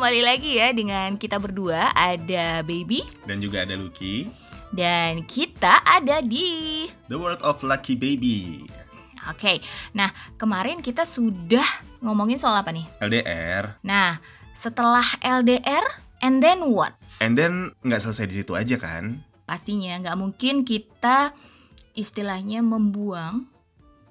kembali lagi ya dengan kita berdua ada Baby Dan juga ada Lucky dan kita ada di The World of Lucky Baby Oke. Nah, kemarin kita sudah ngomongin soal apa nih? LDR Nah, setelah LDR and then what? And then nggak selesai di situ aja kan Pastinya nggak mungkin kita istilahnya membuang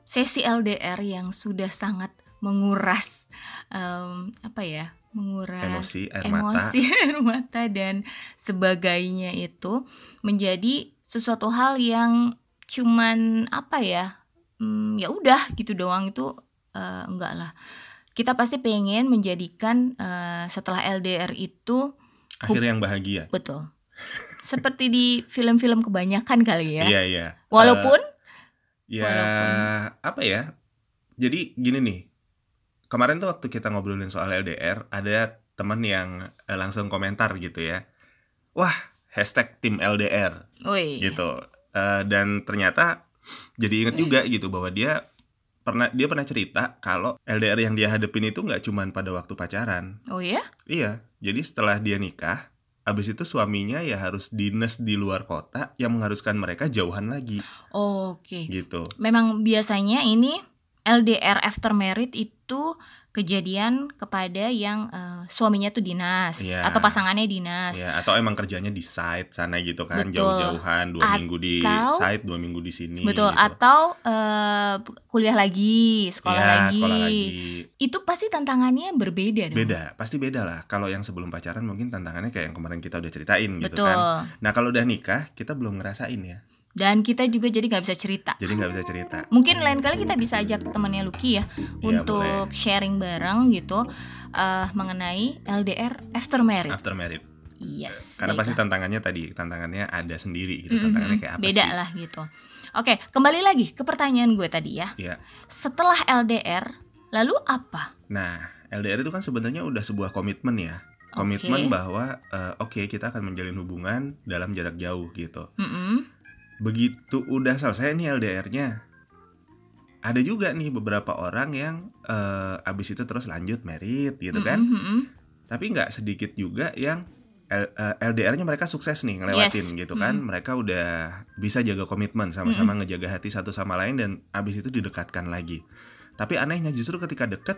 sesi LDR yang sudah sangat menguras em, apa ya? Menguras Emosi, air mata. emosi, air mata dan sebagainya itu menjadi sesuatu hal yang cuman apa ya hmm, ya udah gitu doang. Itu eh, enggak lah. Kita pasti pengen menjadikan eh, setelah LDR itu Akhir yang bahagia. Betul. Seperti di film-film kebanyakan kali ya. Iya iya. Walaupun Eh, Ya walaupun- apa ya? Jadi gini nih Kemarin tuh waktu kita ngobrolin soal LDR Ada teman yang eh, langsung komentar gitu ya. Wah hashtag tim LDR woi gitu. Eh, dan ternyata jadi inget juga gitu bahwa dia pernah dia pernah cerita kalau LDR yang dia hadepin itu nggak cuman pada waktu pacaran. Oh ya iya. Jadi setelah dia nikah abis itu suaminya ya harus dinas di luar kota yang mengharuskan mereka jauhan lagi. Oke. Gitu. Memang biasanya ini LDR after married itu kejadian kepada yang eh, suaminya tuh dinas Iya. atau pasangannya dinas. ya atau emang kerjanya di site sana gitu kan jauh-jauhan dua minggu di Atau- site dua minggu di sini Betul, gitu. atau eh, kuliah lagi, sekolah, Ya, lagi. sekolah lagi Itu pasti tantangannya berbeda dong. beda pasti beda lah kalau yang sebelum pacaran mungkin tantangannya kayak yang kemarin kita udah ceritain gitu Betul. kan nah kalau udah nikah kita belum ngerasain ya Dan kita juga jadi nggak bisa cerita. jadi nggak bisa cerita Mungkin lain kali kita bisa ajak temannya Lucky ya Iya, untuk boleh. sharing bareng gitu eh, mengenai LDR after married. after married Yes. karena pasti tantangannya tadi tantangannya ada sendiri gitu Mm-mm, tantangannya kayak apa beda sih lah gitu. Oke, kembali lagi ke pertanyaan gue tadi ya. Iya. Setelah LDR, lalu apa? nah LDR itu kan sebenarnya udah sebuah komitmen ya komitmen Oke. bahwa eh, oke kita akan menjalin hubungan dalam jarak jauh gitu Mm-mm. Begitu udah selesai nih LDR-nya ada juga nih beberapa orang yang eh, abis itu terus lanjut merit gitu kan? Mm-mm, mm-mm. tapi nggak sedikit juga yang L- eh, LDR-nya mereka sukses nih ngelewatin Yes. gitu kan? Mereka udah bisa jaga komitmen sama-sama ngejaga hati satu sama lain dan abis itu didekatkan lagi. Tapi anehnya justru ketika deket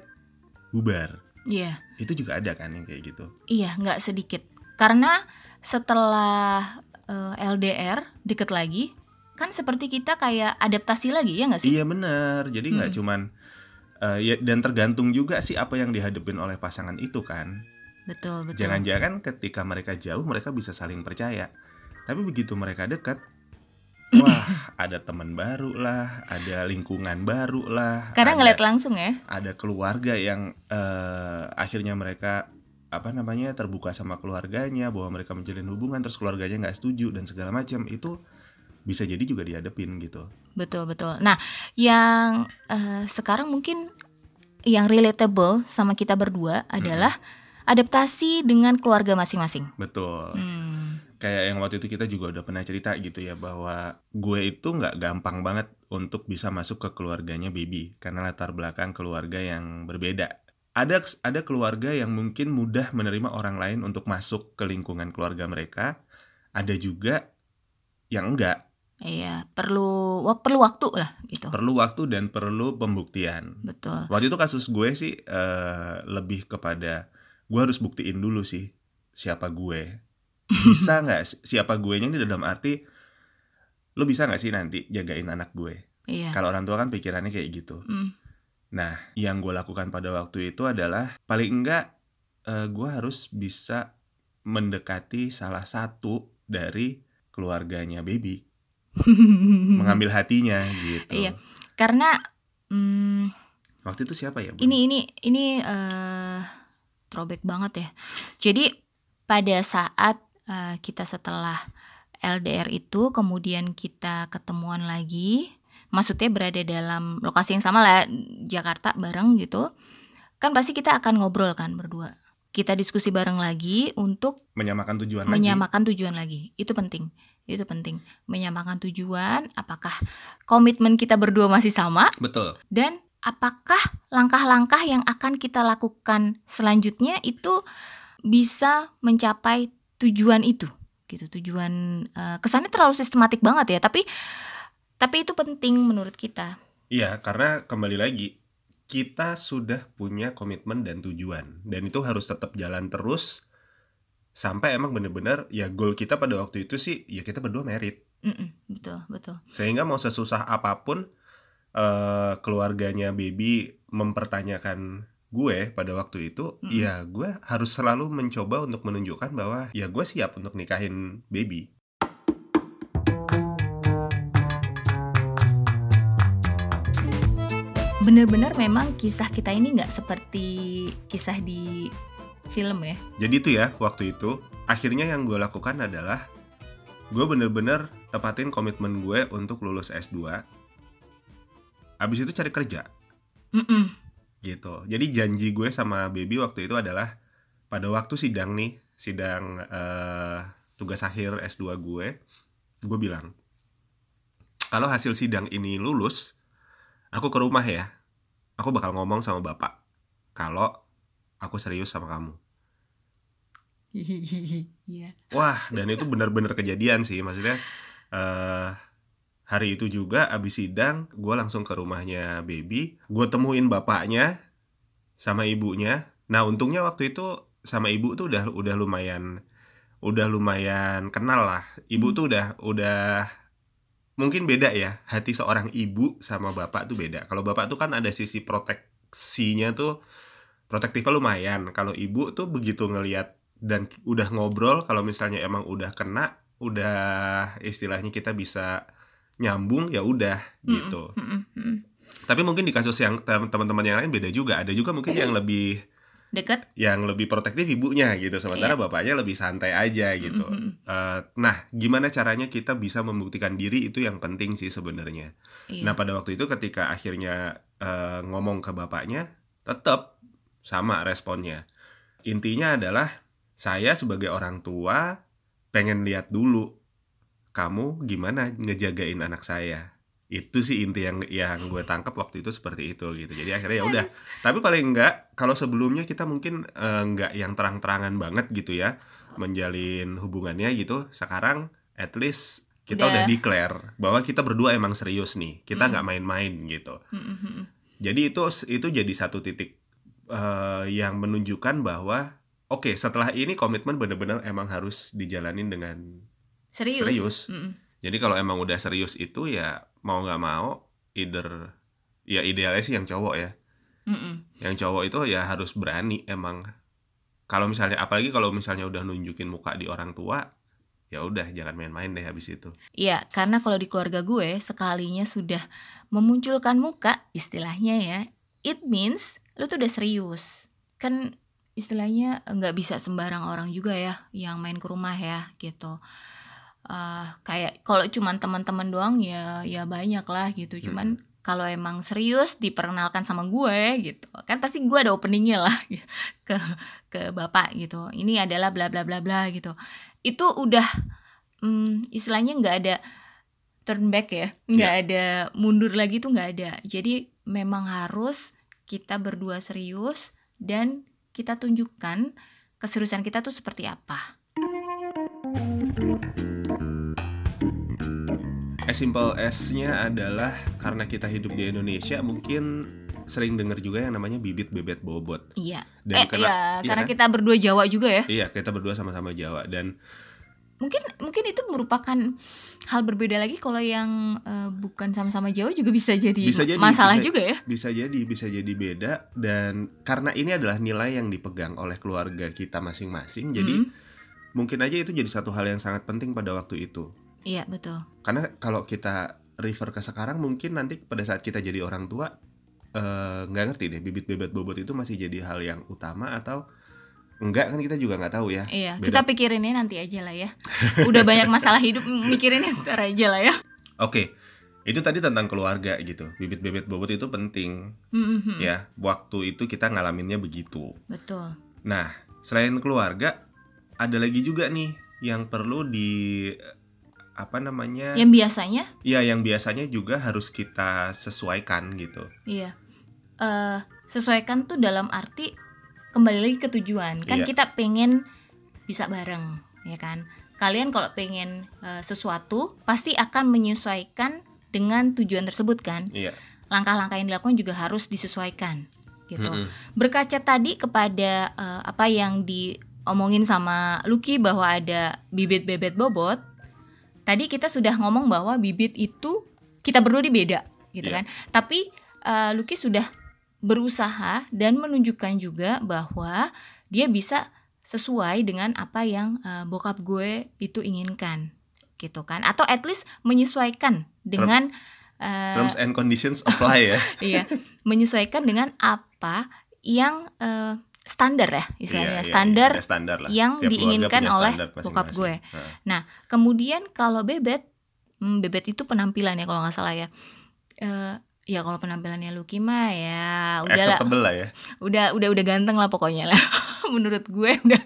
bubar. Iya, itu juga ada kan yang kayak gitu? Iya nggak sedikit. Karena setelah eh, LDR deket lagi, kan seperti kita kayak adaptasi lagi ya nggak sih? iya bener jadi nggak Mm. cuman eh, ya dan tergantung juga sih apa yang dihadapin oleh pasangan itu kan Betul betul. jangan-jangan ketika mereka jauh mereka bisa saling percaya tapi begitu mereka dekat wah ada teman baru lah ada lingkungan baru lah Karena ada- ngeliat langsung ya. ada keluarga yang eh, akhirnya mereka apa namanya terbuka sama keluarganya bahwa mereka menjalin hubungan terus keluarganya nggak setuju dan segala macam itu bisa jadi juga dihadapin gitu Betul betul. Nah, yang eh, sekarang mungkin yang relatable sama kita berdua adalah adaptasi dengan keluarga masing-masing. betul Hmm. kayak yang waktu itu kita juga udah pernah cerita gitu ya bahwa gue itu nggak gampang banget untuk bisa masuk ke keluarganya baby karena latar belakang keluarga yang berbeda ada ada keluarga yang mungkin mudah menerima orang lain untuk masuk ke lingkungan keluarga mereka ada juga yang enggak Iya, perlu perlu waktu lah gitu. perlu waktu dan perlu pembuktian Betul. waktu itu kasus gue sih eh, lebih kepada gue harus buktiin dulu sih siapa gue bisa nggak si- siapa gue nya ini dalam arti lo bisa nggak sih nanti jagain anak gue Iya. kalau orang tua kan pikirannya kayak gitu Hmm. Nah yang gue lakukan pada waktu itu adalah paling enggak eh, gue harus bisa mendekati salah satu dari keluarganya baby mengambil hatinya gitu Iya. Karena hmm, waktu itu siapa ya Bu? ini ini ini eh throwback banget ya. Jadi pada saat eh, kita setelah LDR itu kemudian kita ketemuan lagi, maksudnya berada dalam lokasi yang sama lah Jakarta bareng gitu. Kan pasti kita akan ngobrol kan berdua. Kita diskusi bareng lagi untuk menyamakan tujuan lagi menyamakan tujuan lagi. Itu penting. Itu penting. Menyamakan tujuan, apakah komitmen kita berdua masih sama betul dan apakah langkah-langkah yang akan kita lakukan selanjutnya itu bisa mencapai tujuan itu gitu tujuan uh, kesannya terlalu sistematik banget ya tapi tapi itu penting menurut kita. Iya karena kembali lagi kita sudah punya komitmen dan tujuan. Dan itu harus tetap jalan terus sampai emang bener-bener ya goal kita pada waktu itu sih ya kita berdua merit. Mm-mm, betul betul. Sehingga mau sesusah apa pun uh, keluarganya baby mempertanyakan gue pada waktu itu mm. ya gue harus selalu mencoba untuk menunjukkan bahwa ya gue siap untuk nikahin baby bener-bener memang kisah kita ini nggak seperti kisah di film ya. Jadi itu ya waktu itu akhirnya yang gue lakukan adalah gue bener-bener tepatin komitmen gue untuk lulus S2 abis itu cari kerja. Mm -mm gitu. Jadi janji gue sama baby waktu itu adalah pada waktu sidang nih sidang uh, tugas akhir S2 gue gue bilang kalau hasil sidang ini lulus aku ke rumah ya. Aku bakal ngomong sama bapak kalau aku serius sama kamu. Iya. wah dan itu benar-benar kejadian sih. Maksudnya uh, hari itu juga abis sidang gue langsung ke rumahnya baby. Gue temuin bapaknya sama ibunya. Nah untungnya waktu itu sama ibu tuh udah udah lumayan udah lumayan kenal lah. Ibu hmm. tuh udah udah mungkin beda ya hati seorang ibu sama bapak tuh beda kalau bapak tuh kan ada sisi proteksinya tuh protektifnya lumayan kalau ibu tuh begitu ngelihat dan udah ngobrol kalau misalnya emang udah kena udah istilahnya kita bisa nyambung ya udah gitu. Mm -mm. Tapi mungkin di kasus yang teman-teman yang lain beda juga. Ada juga mungkin yang lebih dekat, yang lebih protektif ibunya gitu. Sementara yeah. bapaknya lebih santai aja gitu. Mm -hmm. uh, nah, gimana caranya kita bisa membuktikan diri itu yang penting sih sebenarnya. Yeah. Nah, pada waktu itu ketika akhirnya uh, ngomong ke bapaknya, tetap sama responnya. Intinya adalah saya sebagai orang tua pengen lihat dulu kamu gimana ngejagain anak saya itu sih inti yang yang gue tangkap waktu itu seperti itu gitu. Jadi akhirnya ya udah. Tapi paling enggak kalau sebelumnya kita mungkin uh, enggak yang terang-terangan banget gitu ya menjalin hubungannya gitu sekarang at least kita udah, udah declare bahwa kita berdua emang serius nih. Kita nggak mm. main-main gitu. Mm-hmm. jadi itu itu jadi satu titik uh, yang menunjukkan bahwa oke okay, setelah ini komitmen benar-benar emang harus dijalanin dengan serius, serius. Mm Jadi kalau emang udah serius itu ya mau nggak mau either ya idealnya sih yang cowok ya. Mm -mm. Yang cowok itu ya harus berani emang. Kalau misalnya apalagi kalau misalnya udah nunjukin muka di orang tua, ya udah jangan main-main deh habis itu. Iya, karena kalau di keluarga gue sekalinya sudah memunculkan muka istilahnya ya, it means lu tuh udah serius. Kan istilahnya nggak bisa sembarang orang juga ya yang main ke rumah ya gitu uh, kayak kalau cuman teman-teman doang ya ya banyak lah gitu. Cuman hmm. kalau emang serius diperkenalkan sama gue gitu kan pasti gue ada openingnya lah ke ke bapak gitu. Ini adalah bla bla bla bla gitu. Itu udah um, istilahnya nggak ada turn back ya nggak yeah. ada mundur lagi tuh nggak ada. Jadi memang harus kita berdua serius dan kita tunjukkan keseriusan kita tuh seperti apa as simple as-nya adalah karena kita hidup di Indonesia mungkin sering dengar juga yang namanya bibit bebet bobot. Iya. Dan eh, karena, iya, iya karena kan? kita berdua Jawa juga ya. Iya, kita berdua sama-sama Jawa dan mungkin mungkin itu merupakan hal berbeda lagi kalau yang uh, bukan sama-sama Jawa juga bisa jadi, bisa jadi masalah bisa, juga ya. Bisa jadi, bisa jadi beda dan karena ini adalah nilai yang dipegang oleh keluarga kita masing-masing. Jadi mm. mungkin aja itu jadi satu hal yang sangat penting pada waktu itu Iya betul. Karena kalau kita refer ke sekarang mungkin nanti pada saat kita jadi orang tua eh, nggak uh, ngerti deh bibit bebet bobot itu masih jadi hal yang utama atau enggak kan kita juga nggak tahu ya. Iya Beda. kita pikirinnya nanti aja lah ya. Udah banyak masalah hidup mikirin ntar aja lah ya. Oke. Itu tadi tentang keluarga gitu. Bibit bebet bobot itu penting. Mm-hmm. Ya, waktu itu kita ngalaminnya begitu. Betul. Nah, selain keluarga, ada lagi juga nih yang perlu di apa namanya yang biasanya iya yang biasanya juga harus kita sesuaikan gitu iya uh, sesuaikan tuh dalam arti kembali lagi ke tujuan. Kan Iya. kita pengen bisa bareng, ya kan? Kalian kalau pengen eh, sesuatu pasti akan menyesuaikan dengan tujuan tersebut kan? Iya. Langkah-langkah yang dilakukan juga harus disesuaikan gitu. Mm-mm. Berkaca tadi kepada eh, apa yang diomongin sama Lucky bahwa ada bibit-bebet bobot. Tadi kita sudah ngomong bahwa bibit itu kita berdua di beda gitu Iya. kan. Tapi eh, Lucky sudah berusaha dan menunjukkan juga bahwa dia bisa sesuai dengan apa yang eh, bokap gue itu inginkan gitu kan atau at least menyesuaikan dengan eh, Terms and conditions apply ya. iya menyesuaikan dengan apa yang eh, standar ya istilahnya Iya, iya, standar ada standar lah. yang Tiap diinginkan oleh bokap gue. Heeh. Nah, kemudian kalau bebet, hmm, bebet itu penampilan ya kalau nggak salah ya. Eh, ya kalau penampilannya Lucky mah ya udah lah, lah ya. udah udah udah ganteng lah pokoknya lah. Menurut gue udah.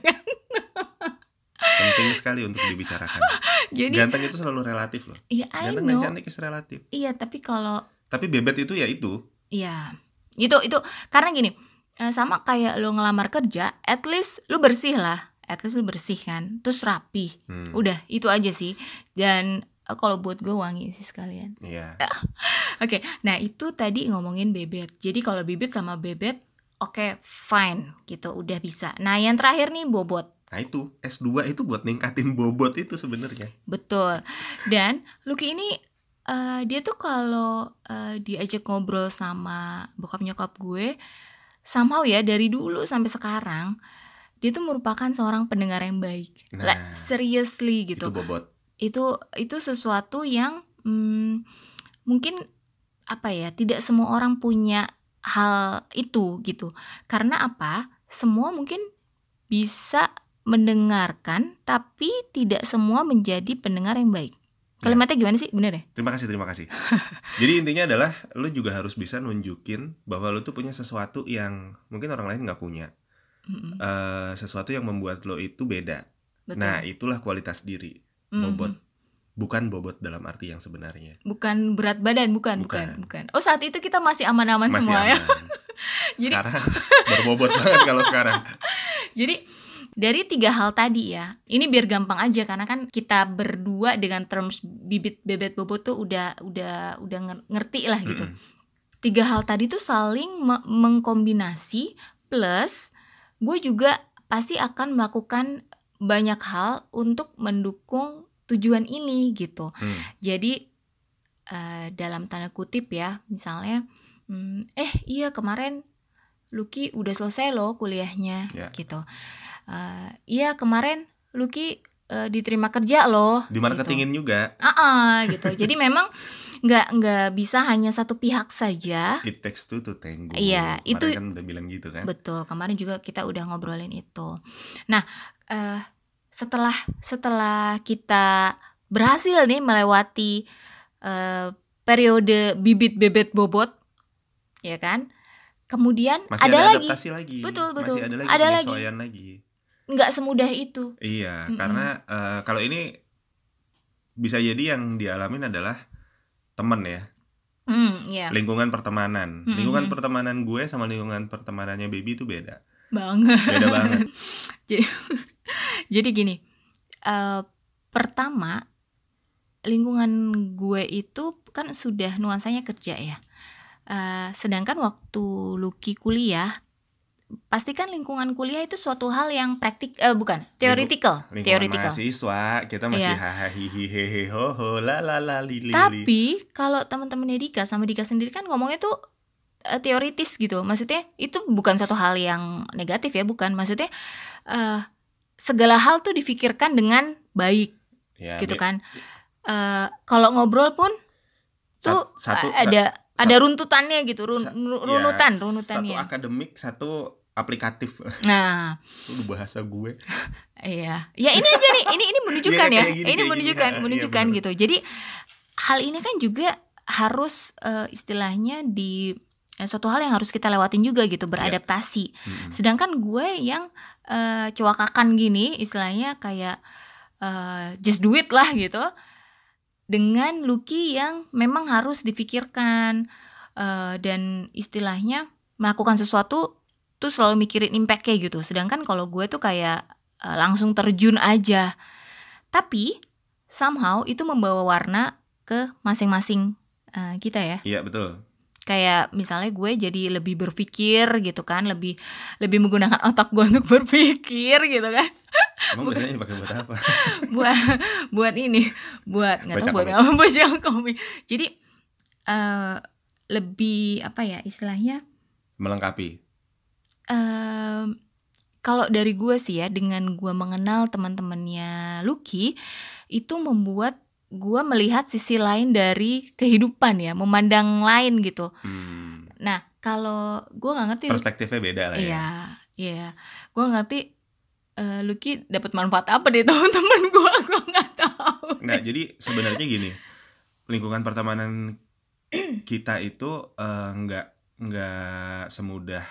Penting sekali untuk dibicarakan. Jadi Ganteng itu selalu relatif loh. iya Ganteng dan cantik is relatif. Iya, tapi kalau Tapi bebet itu ya itu. Iya, itu itu karena gini, eh, sama kayak lo ngelamar kerja, at least lu bersih lah, at least lu bersih kan, terus rapi, Hmm, udah itu aja sih. Dan eh, kalau buat gue wangi sih sekalian. Iya. Oke, nah itu tadi ngomongin bebet. Jadi kalau bibit sama bebet, oke fine gitu, udah bisa. Nah yang terakhir nih bobot, Nah itu S2 itu buat ningkatin bobot itu sebenarnya. betul. Dan Lucky ini eh, dia tuh kalau eh, diajak ngobrol sama bokap nyokap gue, somehow ya dari dulu sampai sekarang dia tuh merupakan seorang pendengar yang baik. Nah, Like, seriously gitu. Itu bobot. Itu itu sesuatu yang hmm, mungkin apa ya? Tidak semua orang punya hal itu gitu. Karena apa? Semua mungkin bisa mendengarkan tapi tidak semua menjadi pendengar yang baik. Kalimatnya gimana sih? Bener ya? Terima kasih, terima kasih. Jadi intinya adalah lu juga harus bisa nunjukin bahwa lu tuh punya sesuatu yang mungkin orang lain nggak punya. Mm-mm. Eh, sesuatu yang membuat lo itu beda. Betul. Nah, itulah kualitas diri. Bobot. Bukan bobot dalam arti yang sebenarnya. Bukan berat badan, bukan, bukan, bukan. Oh saat itu kita masih aman-aman semua ya. aman. Jadi- sekarang berbobot banget kalau sekarang. Jadi dari tiga hal tadi ya, ini biar gampang aja karena kan kita berdua dengan terms bibit bebet bobot tuh udah udah udah nger- ngerti lah gitu. Mm-mm. Tiga hal tadi tuh saling me- mengkombinasi plus gue juga pasti akan melakukan banyak hal untuk mendukung tujuan ini gitu. Hmm. Jadi eh, dalam tanda kutip ya, misalnya, hmm, eh iya kemarin Lucky udah selesai loh kuliahnya, Ya. gitu. Eh, iya kemarin Lucky eh, diterima kerja loh. Di marketingin juga. Gitu. Ah, ah, gitu. Jadi memang nggak nggak bisa hanya satu pihak saja. It takes two to tango. Iya, Kemarin itu- kan udah bilang gitu kan. Betul. Kemarin juga kita udah ngobrolin itu. Nah, eh, setelah setelah kita berhasil nih melewati eh, periode bibit bebet bobot, ya kan? Kemudian Masih ada, ada, lagi, lagi. Betul, betul. Masih ada lagi Ada lagi. lagi. Nggak semudah itu. Iya, Mm-mm. karena eh, kalau ini bisa jadi yang dialamin adalah temen ya, Hmm, ya lingkungan pertemanan. Mm-mm. Lingkungan pertemanan gue sama lingkungan pertemanannya baby itu beda. banget. Beda banget. Jadi gini, eh, pertama lingkungan gue itu kan sudah nuansanya kerja ya. Eh, sedangkan waktu Lucky kuliah, pastikan lingkungan kuliah itu suatu hal yang praktik, eh, bukan theoretical, Lingkungan theoretical. mahasiswa, kita masih Iya. hahaha ho ho la la la li li. Tapi kalau teman-temannya Dika sama Dika sendiri kan ngomongnya tuh eh, teoritis gitu. Maksudnya itu bukan satu hal yang negatif ya, bukan. Maksudnya eh segala hal tuh difikirkan dengan baik Ya, gitu kan. Eh kalau ngobrol pun tuh Sat- satu- ada ada runtutannya gitu, run- ya, runutan, Satu runutannya. akademik, satu aplikatif. Nah, Itu bahasa gue. iya. Ya ini aja nih, ini ini menunjukkan Iya, ya. kayak gini, ini kayak gini. menunjukkan, iya, menunjukkan bener. gitu. Jadi hal ini kan juga harus eh, istilahnya di eh, suatu hal yang harus kita lewatin juga gitu, beradaptasi. Mm-mm. Sedangkan gue yang eh, cewakakan gini, istilahnya kayak eh, just do it lah gitu. Dengan Lucky yang memang harus difikirkan eh, dan istilahnya melakukan sesuatu tuh selalu mikirin impact kayak gitu. Sedangkan kalau gue tuh kayak uh, langsung terjun aja. Tapi somehow itu membawa warna ke masing-masing uh, kita ya. Iya betul. Kayak misalnya gue jadi lebih berpikir gitu kan, lebih lebih menggunakan otak gue untuk berpikir gitu kan. Emang biasanya dipakai buat apa? buat buat ini, buat nggak tahu buat komik. apa baca komik. Jadi uh, lebih apa ya istilahnya? Melengkapi. Em, kalau dari gue sih ya dengan gue mengenal teman-temannya Lucky itu membuat gue melihat sisi lain dari kehidupan ya memandang lain gitu. Hmm, nah kalau gue nggak ngerti perspektifnya beda lah ya. iya iya. Gue ngerti eh, Lucky dapat manfaat apa dari teman-teman gue gue nggak tahu. Nggak, jadi sebenarnya gini, lingkungan pertemanan kita itu eh, nggak nggak semudah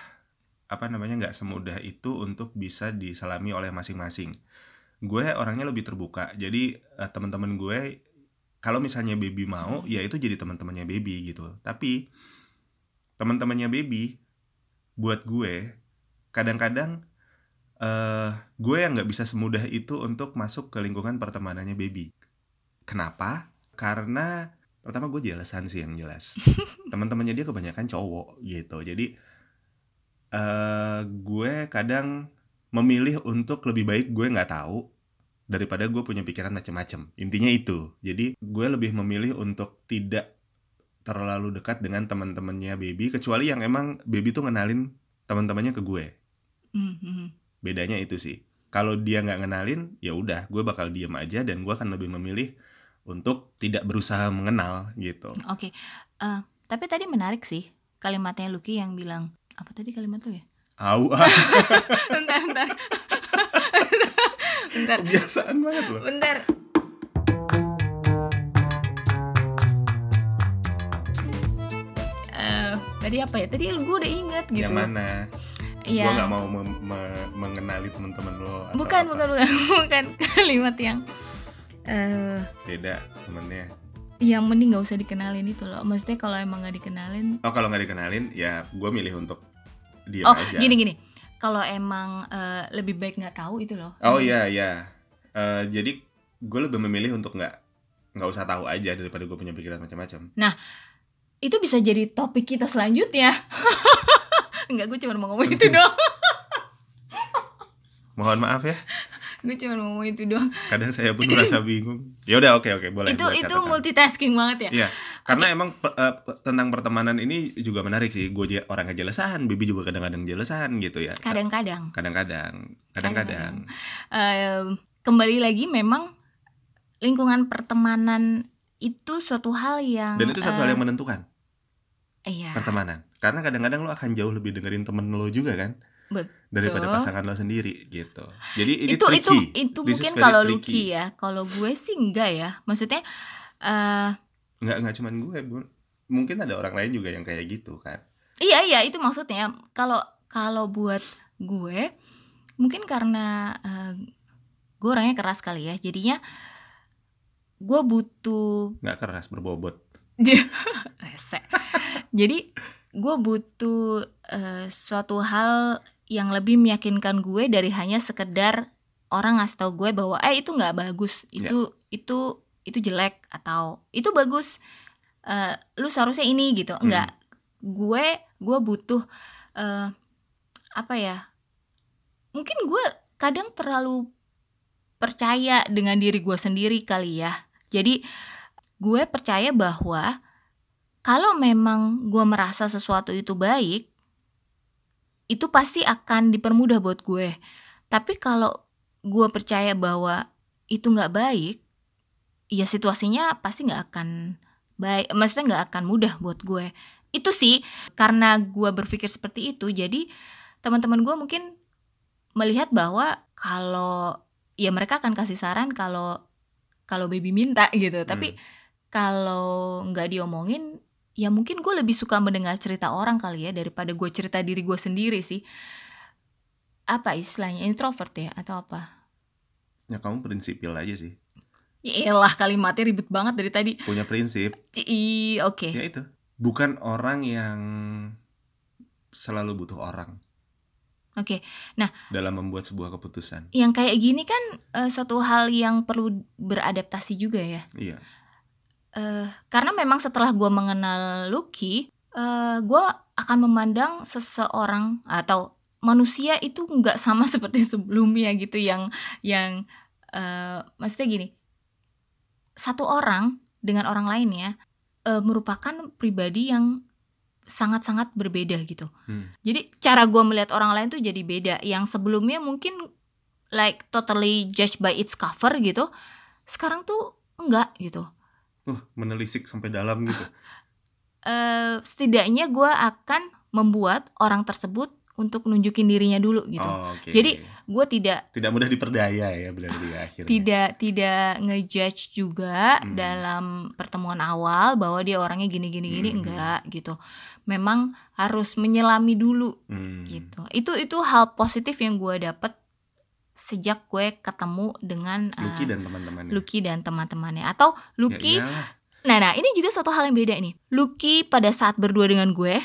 apa namanya nggak semudah itu untuk bisa diselami oleh masing-masing. Gue orangnya lebih terbuka, jadi eh, teman-teman gue kalau misalnya baby mau, ya itu jadi teman-temannya baby gitu. Tapi teman-temannya baby buat gue kadang-kadang eh gue yang nggak bisa semudah itu untuk masuk ke lingkungan pertemanannya baby. Kenapa? Karena pertama gue jelasan sih yang jelas. Teman-temannya dia kebanyakan cowok gitu. Jadi eh gue kadang memilih untuk lebih baik gue nggak tahu daripada gue punya pikiran macam-macam. Intinya itu. Jadi gue lebih memilih untuk tidak terlalu dekat dengan teman-temannya baby kecuali yang emang baby tuh ngenalin teman-temannya ke gue. Hmm, hmm. Bedanya itu sih. Kalau dia nggak ngenalin, ya udah, gue bakal diem aja dan gue akan lebih memilih untuk tidak berusaha mengenal gitu. oke Eh, tapi tadi menarik sih kalimatnya Lucky yang bilang apa tadi kalimat lu ya Au, ah, bentar bentar bentar kebiasaan banget loh. bentar Eh, tadi apa ya tadi gue udah inget gitu Yang mana? Iya. Gue nggak mau mem- me- mengenali teman-teman lo. bukan apa. bukan bukan bukan kalimat yang eh Beda temennya. yang mending nggak usah dikenalin itu loh maksudnya kalau emang nggak dikenalin Oh kalau nggak dikenalin, ya gue milih untuk diem oh aja. gini gini kalau emang eh, lebih baik nggak tahu itu loh Oh iya iya. Eh, jadi gue lebih memilih untuk nggak nggak usah tahu aja daripada gue punya pikiran macam-macam. itu bisa jadi topik kita selanjutnya Enggak, gue cuma mau ngomong itu doang Mohon maaf ya, Gue cuma mau ngomong itu doang kadang saya pun merasa bingung. Ya udah oke oke boleh. Itu boleh itu multitasking banget ya Iya, karena emang eh, pe- tentang pertemanan ini juga menarik sih. Gue orang kejelasan, Bibi juga kadang-kadang jelasan gitu ya. Kadang-kadang Kadang-kadang, kadang-kadang. Em, Kembali lagi memang Lingkungan pertemanan itu suatu hal yang Dan itu satu hal eh, yang menentukan Iya pertemanan. Karena kadang-kadang lo akan jauh lebih dengerin temen lo juga kan Betul. daripada pasangan lo sendiri gitu. Jadi ini itu itu tricky. itu This is mungkin kalau. Lucky ya kalau gue sih enggak ya maksudnya eh Nggak nggak cuman gue, mungkin ada orang lain juga yang kayak gitu kan. iya iya itu maksudnya kalau kalau buat gue mungkin karena eh, gue orangnya keras kali ya jadinya gue butuh Nggak keras berbobot. rese jadi gue butuh eh, suatu hal yang lebih meyakinkan gue dari hanya sekedar orang ngasih tau gue bahwa eh itu nggak bagus Ya. itu itu itu jelek atau itu bagus Eh, lu seharusnya ini gitu Hmm. enggak gue gue butuh eh, apa ya mungkin gue kadang terlalu percaya dengan diri gue sendiri kali ya jadi gue percaya bahwa kalau memang gue merasa sesuatu itu baik, itu pasti akan dipermudah buat gue. Tapi kalau gue percaya bahwa itu nggak baik, ya situasinya pasti nggak akan baik. Maksudnya nggak akan mudah buat gue. Itu sih karena gue berpikir seperti itu. Jadi teman-teman gue mungkin melihat bahwa kalau ya mereka akan kasih saran kalau kalau baby minta gitu. Tapi Hmm. kalau nggak diomongin ya mungkin gue lebih suka mendengar cerita orang kali ya daripada gue cerita diri gue sendiri sih apa istilahnya introvert ya atau apa Ya kamu prinsipil aja sih. Ya elah kalimatnya ribet banget dari tadi Punya prinsip. Ci- oke Ya itu. Bukan orang yang selalu butuh orang. Oke. dalam membuat sebuah keputusan. Yang kayak gini kan eh, suatu hal yang perlu beradaptasi juga ya. Iya. Eh, karena memang setelah gue mengenal Lucky, eh, gue akan memandang seseorang atau manusia itu nggak sama seperti sebelumnya gitu yang yang eh, maksudnya gini satu orang dengan orang lainnya eh, merupakan pribadi yang sangat-sangat berbeda gitu. Hmm. Jadi cara gue melihat orang lain tuh jadi beda. Yang sebelumnya mungkin like totally judged by its cover gitu, sekarang tuh enggak gitu. Uh, menelisik sampai dalam gitu. eh setidaknya gue akan membuat orang tersebut untuk nunjukin dirinya dulu gitu. Oh, oke. Jadi, Gue tidak tidak mudah diperdaya ya berarti akhirnya. tidak tidak ngejudge juga Hmm. dalam pertemuan awal bahwa dia orangnya gini gini gini Hmm. enggak gitu. Memang harus menyelami dulu Hmm. gitu. Itu itu hal positif yang gue dapet sejak gue ketemu dengan eh, Lucky dan teman-temannya. Lucky dan teman-temannya atau Ya Lucky iyalah. Nah, nah ini juga suatu hal yang beda nih. Lucky pada saat berdua dengan gue,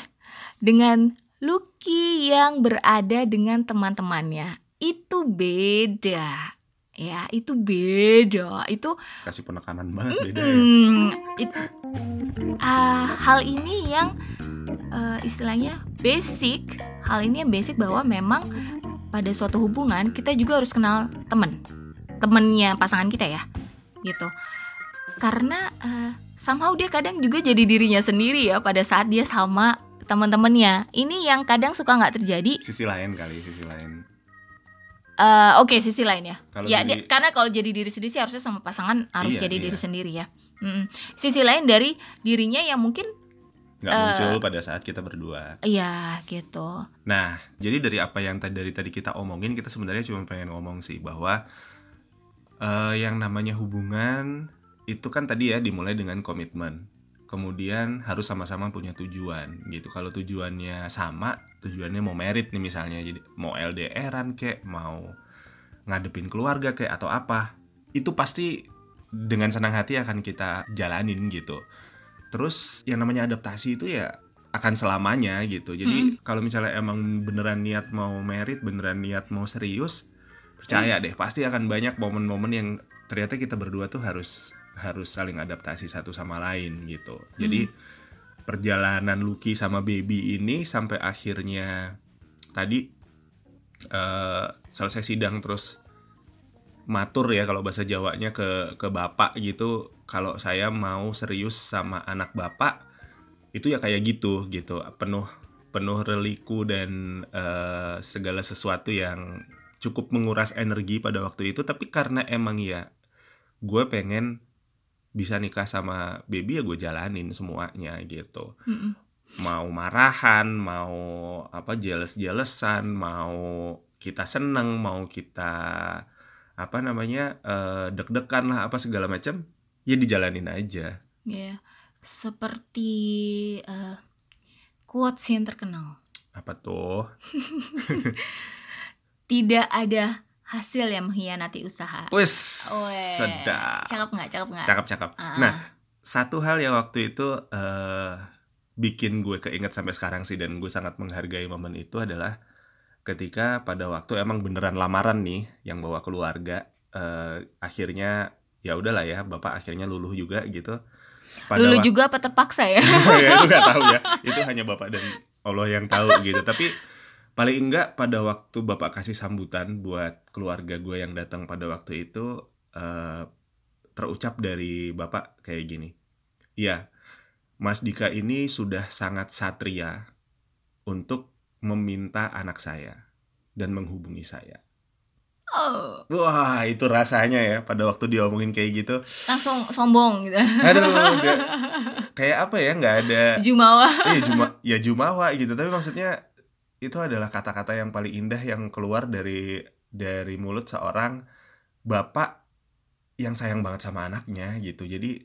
dengan Lucky yang berada dengan teman-temannya, itu beda. Ya, itu beda. Itu kasih penekanan banget beda ya. mm, it- ah, hal ini yang eh, istilahnya basic. Hal ini yang basic bahwa memang pada suatu hubungan kita juga harus kenal temen, temennya pasangan kita ya, gitu. Karena eh, somehow dia kadang juga jadi dirinya sendiri ya pada saat dia sama teman-temannya. Ini yang kadang suka nggak terjadi. Sisi lain kali, sisi lain. Eh, Oke, sisi lain ya. Ya, dia- karena kalau jadi diri sendiri sih harusnya sama pasangan harus Iya, jadi iya. diri sendiri ya. Mm-mm. Sisi lain dari dirinya yang mungkin nggak Eh. muncul pada saat kita berdua. ya gitu. Nah, jadi dari apa yang tadi dari tadi kita omongin, kita sebenarnya cuma pengen ngomong sih bahwa eh, yang namanya hubungan itu kan tadi ya dimulai dengan komitmen. Kemudian harus sama-sama punya tujuan gitu. Kalau tujuannya sama, tujuannya mau merit nih misalnya, jadi mau LDRan kek, mau ngadepin keluarga kek atau apa, itu pasti dengan senang hati akan kita jalanin gitu. Terus yang namanya adaptasi itu ya akan selamanya gitu. Jadi kalau misalnya emang beneran niat mau merit, beneran niat mau serius, percaya deh pasti akan banyak momen-momen yang ternyata kita berdua tuh harus harus saling adaptasi satu sama lain gitu. Jadi perjalanan Lucky sama Baby ini sampai akhirnya tadi eh, selesai sidang terus matur ya kalau bahasa Jawanya ke ke bapak gitu. Kalau saya mau serius sama anak bapak itu ya kayak gitu gitu. Penuh penuh reliku dan eh, segala sesuatu yang cukup menguras energi pada waktu itu. Tapi karena emang ya gue pengen bisa nikah sama baby ya gue jalanin semuanya gitu Mm-mm. mau marahan mau apa jealous jealousan mau kita seneng mau kita apa namanya eh, deg-degan lah apa segala macam ya dijalanin aja Ya, seperti eh, quotes yang terkenal. apa tuh Tidak ada hasil yang mengkhianati usaha. wes sedap Cakep nggak? Cakep nggak? cakep cakep Ah. nah satu hal yang waktu itu eh bikin gue keinget sampai sekarang sih dan gue sangat menghargai momen itu adalah ketika pada waktu emang beneran lamaran nih yang bawa keluarga eh akhirnya ya udahlah ya bapak akhirnya luluh juga gitu Lulu wak- juga apa terpaksa ya? ya, itu nggak tahu ya itu hanya bapak dan Allah yang tahu gitu tapi paling enggak pada waktu bapak kasih sambutan buat keluarga gue yang datang pada waktu itu eh, terucap dari bapak kayak gini. Ya Mas Dika ini sudah sangat satria untuk meminta anak saya dan menghubungi saya. Oh, wah itu rasanya ya pada waktu diomongin kayak gitu. Langsung sombong gitu. aduh kayak apa ya nggak ada Jumawa. Iya juma ya jumawa gitu. Tapi maksudnya itu adalah kata-kata yang paling indah yang keluar dari dari mulut seorang bapak yang sayang banget sama anaknya gitu. Jadi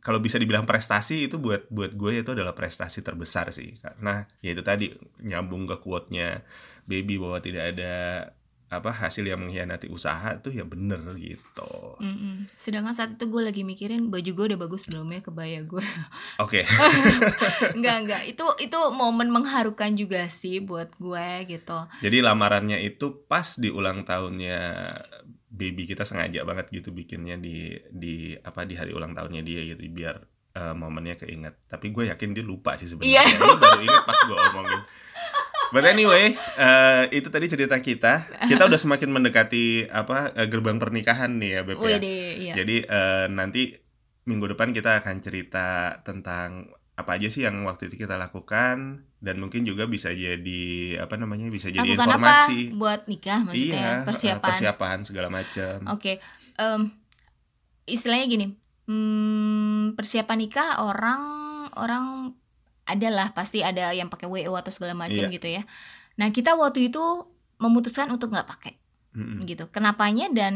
kalau bisa dibilang prestasi itu buat buat gue itu adalah prestasi terbesar sih. Karena ya itu tadi nyambung ke quote-nya baby bahwa tidak ada apa hasil yang mengkhianati usaha tuh ya bener gitu. Mm-mm. Sedangkan saat itu gue lagi mikirin baju gue udah bagus belum ya kebaya gue. Oke. enggak enggak itu itu momen mengharukan juga sih buat gue gitu. Jadi lamarannya itu pas di ulang tahunnya baby kita sengaja banget gitu bikinnya di di apa di hari ulang tahunnya dia gitu biar eh, momennya keinget. Tapi gue yakin dia lupa sih sebenarnya. Iya. Dia baru inget pas gue omongin. But anyway, eh, itu tadi cerita kita. Kita udah semakin mendekati apa eh, gerbang pernikahan nih ya, Beb ya. Iya. Jadi eh, nanti minggu depan kita akan cerita tentang apa aja sih yang waktu itu kita lakukan dan mungkin juga bisa jadi apa namanya bisa jadi Lakukan apa informasi. buat nikah maksudnya Iya, persiapan. persiapan segala macam. Oke, em, istilahnya gini, hmm, persiapan nikah orang orang adalah pasti ada yang pakai WO atau segala macam Iya. gitu ya. Nah kita waktu itu memutuskan untuk nggak pakai Mm-mm. gitu. Kenapanya dan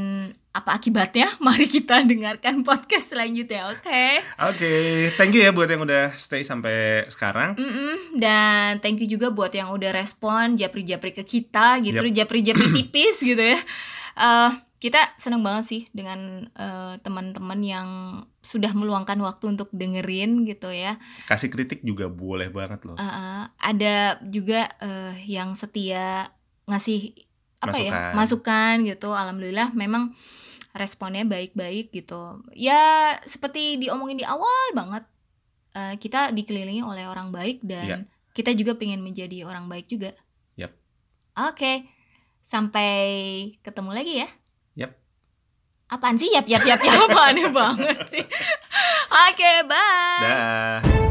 apa akibatnya? Mari kita dengarkan podcast selanjutnya. Oke. Oke, thank you ya buat yang udah stay sampai sekarang. Mm-mm. Dan thank you juga buat yang udah respon japri-japri ke kita gitu, japri-japri tipis gitu ya. Eh, kita seneng banget sih dengan eh, teman-teman yang sudah meluangkan waktu untuk dengerin gitu ya. Kasih kritik juga boleh banget loh. Eh, ada juga eh, yang setia ngasih apa ya Masukan. masukan gitu. Alhamdulillah memang responnya baik-baik gitu. Ya seperti diomongin di awal banget, eh, kita dikelilingi oleh orang baik dan Iya. kita juga pengen menjadi orang baik juga. Yap. Oke, sampai ketemu lagi ya. Apaan sih yap yap yap yap aneh banget sih. Oke, bye. Dah.